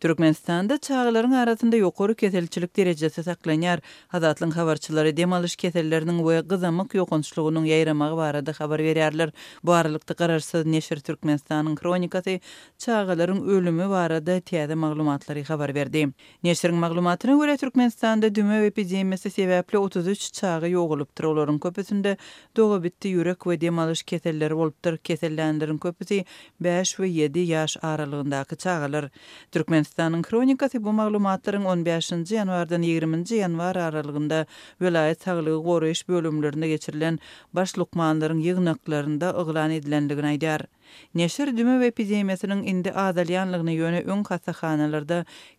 Türkmenistanda çagalaryň arasynda ýokary keselçilik derejesi saklanýar. Azatlygyň habarçylary dem alyş keselleriniň we gyzamyk ýokançlygynyň ýaýramagy barada habar berýärler. Bu aralykda, garaşsyz neşir Türkmenistanyň hronikasy çagalaryň ölümi barada täze maglumatlary habar berdi. Neşiriň maglumatyna görä, Türkmenistanda dümew epidemiýasy sebäpli otuz üç çaga ýogalypdyr, olaryň köpüsinde Dogabitdi ýürek we dem alyş keselleri bolupdyr, kesellänleriň köpüsi bäş we ýedi ýaş aralygyndaky çagalar. Türkmenistanyň Hronikasy bu maglumatlaryň on bäşinji ýanwardan ýigriminji ýanwar aralygynda welaýat saglygy goraýyş bölümlerinde geçirilen baş lukmanlaryň ýygnaklarynda yglan edilendigini aýdýar. Neşir dümew epidemiýasynyň indi azalýanlygyny, ýöne öň hassahanalarda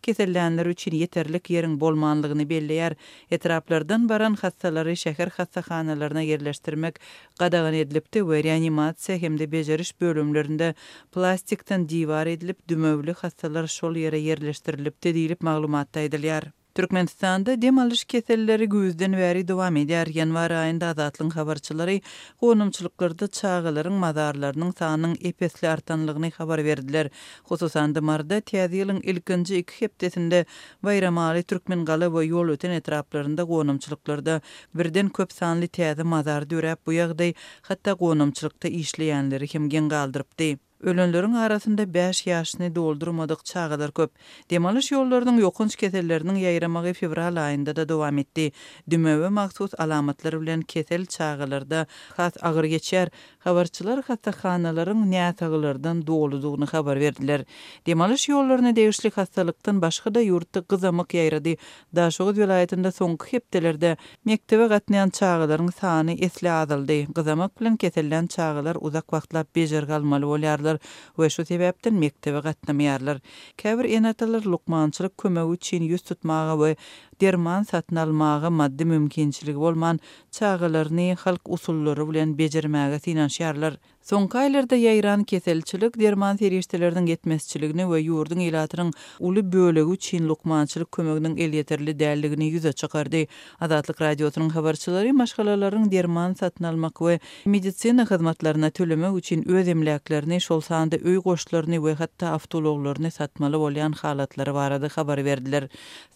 kesellänler üçin ýeterlik ýeriň bolmanlygyny belleýär. Etraplardan baran hassalary şäher hassahanalaryna ýerleşdirmek gadagan edilipdi we reanimasiýa hem-de bejeriş bölümlerinde plastikden diwar edilip, dümewli hassalar şol ýere ýerleşdirilipdi diýlip maglumatda aýdylýar. Türkmenistanda dem alyş keselleri güýzden bäri dowam edýär. Ýanwar aýynda Azatlygyň habarçylary gonamçylyklarda çagalaryň mazarlarynyň sanynyň ep-esli artanlygyny habar berdiler. Hususan-da, marda, täze ýylyň ilkinji iki hepdesinde Baýramaly, Türkmengala we Ýolöten etraplarynda gonamçylyklarda birden köp sanly täze mazar döräp, bu ýagdaý hatda gonamçylykda işleýänleri hem geň galdyrypdy. Ölenleriň arasynda bäş ýaşyny doldurmadyk çagalar köp. Dem alyş ýollarynyň ýokanç keselleriniň ýaýramagy fewral aýynda-da dowam etdi. Dümewe mahsus alamatlar bilen kesel çagalarda has agyr geçýär. Habarçylar hassahanalaryň näsaglardan doludygyny habar berdiler. Dem alyş ýollaryna degişli hassalykdan başga-da ýurtda gyzamyk ýaýrady. Daşoguz welaýatynda soňky hepdelerde mekdebe gatnaýan çagalaryň sany esli azaldy. Gyzamak bilen kesellän çagalar uzak wagtlap bejergi almaly bolýarlar we şu sebäpden mekdebe gatnamaýarlar. Käbir ene-atalar lukmançylyk kömegi üçin ýüz tutmaga we derman satyn almaga maddy mümkinçiligi bolman, çagalaryny halk usullary bilen bejermäge synanyşýarlar. Soňky aýlarda ýaýran keselçilik derman serişdeleriniň ýetmezçiligini we ýurduň ilatynyň uly bölegi üçin lukmançylyk kömeginiň elýeterli däldigini ýüze çykardy. Azatlyk Radiosynyň habarçylary maşgalalaryň derman satyn almak we medisina hyzmatlaryna tölemek üçin öz emläklerini, şol sanda öý goşlaryny we hatda awtoulaglaryny satmaly bolýan halatlary barada habar berdiler.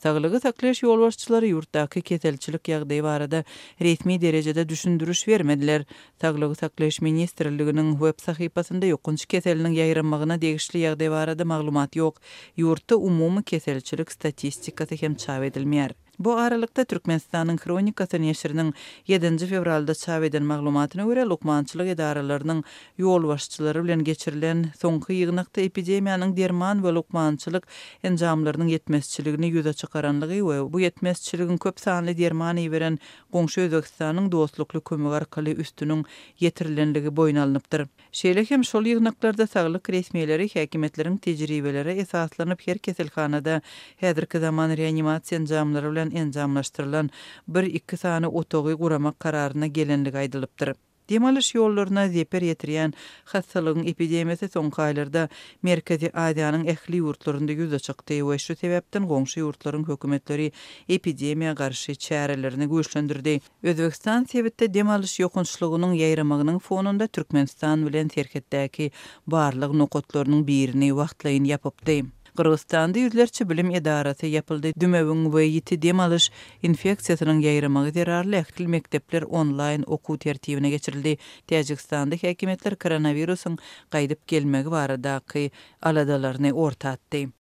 Saglygy saklaýyş ýolbaşçylary ýurtdaky keselçilik ýagdaýy barada resmi derejede düşündiriş bermediler. Saglygy saklaýyş ministrliginiň web sahypasynda ýokanç keseliniň ýaýramagyna degişli ýagdaý barada maglumat ýok. Ýurtda umumy keselçilik statistikasy hem çap edilmeýär. Bu aralykda, Türkmenistanyň Hronikasy neşiriniň ýedinji fewralda çap eden maglumatyna görä, lukmançylyk edaralarynyň ýolbaşçylary bilen geçirilen soňky ýygnakda epidemiýanyň derman we lukmançylyk enjamlarynyň ýetmezçiligini ýüze çykaranlygy we bu ýetmezçiligiň köp sanly derman iberen goňşy Özbegistanyň dostlukly kömegi arkaly üstüniň ýetirilenligi boýun alnypdyr. Şeýle hem şol ýygnaklarda saglyk resmileri häkimiýetleriň tejribelere esaslanyp her keselhanada häzirki zaman reanimasiýa enjamlary bilen enjamlaşdyrylan bir-iki sany otagy guramak kararyna gelenligi aýdylypdyr. Dem alyş ýollaryna zeper ýetirýän hassalygyň epidemiýasy soňky aýlarda Merkezi Aziýanyň ähli ýurtlarynda ýüze çykdy we şu sebäpden goňşy ýurtlaryň hökümetleri epidemiýa garşy çärelerini güýçlendirdi. Özbegistan sebitde dem alyş ýokançlygynyň ýaýramagynyň fonunda Türkmenistan bilen serhetdäki barlag nokatlarynyň birini wagtlaýyn ýapypdy. Gyrgyzystanda ýüzlerçe bilim edarasy ýapyldy, dümewiň we ýiti dem alyş infeksiýasynyň ýaýramagy zerarly ähli mekdepler onlaýn okuw tertibine geçirildi. Täjigistanda häkimiýetler koronawirusyň gaýdyp gelmegi baradaky aladalaryny orta atdy.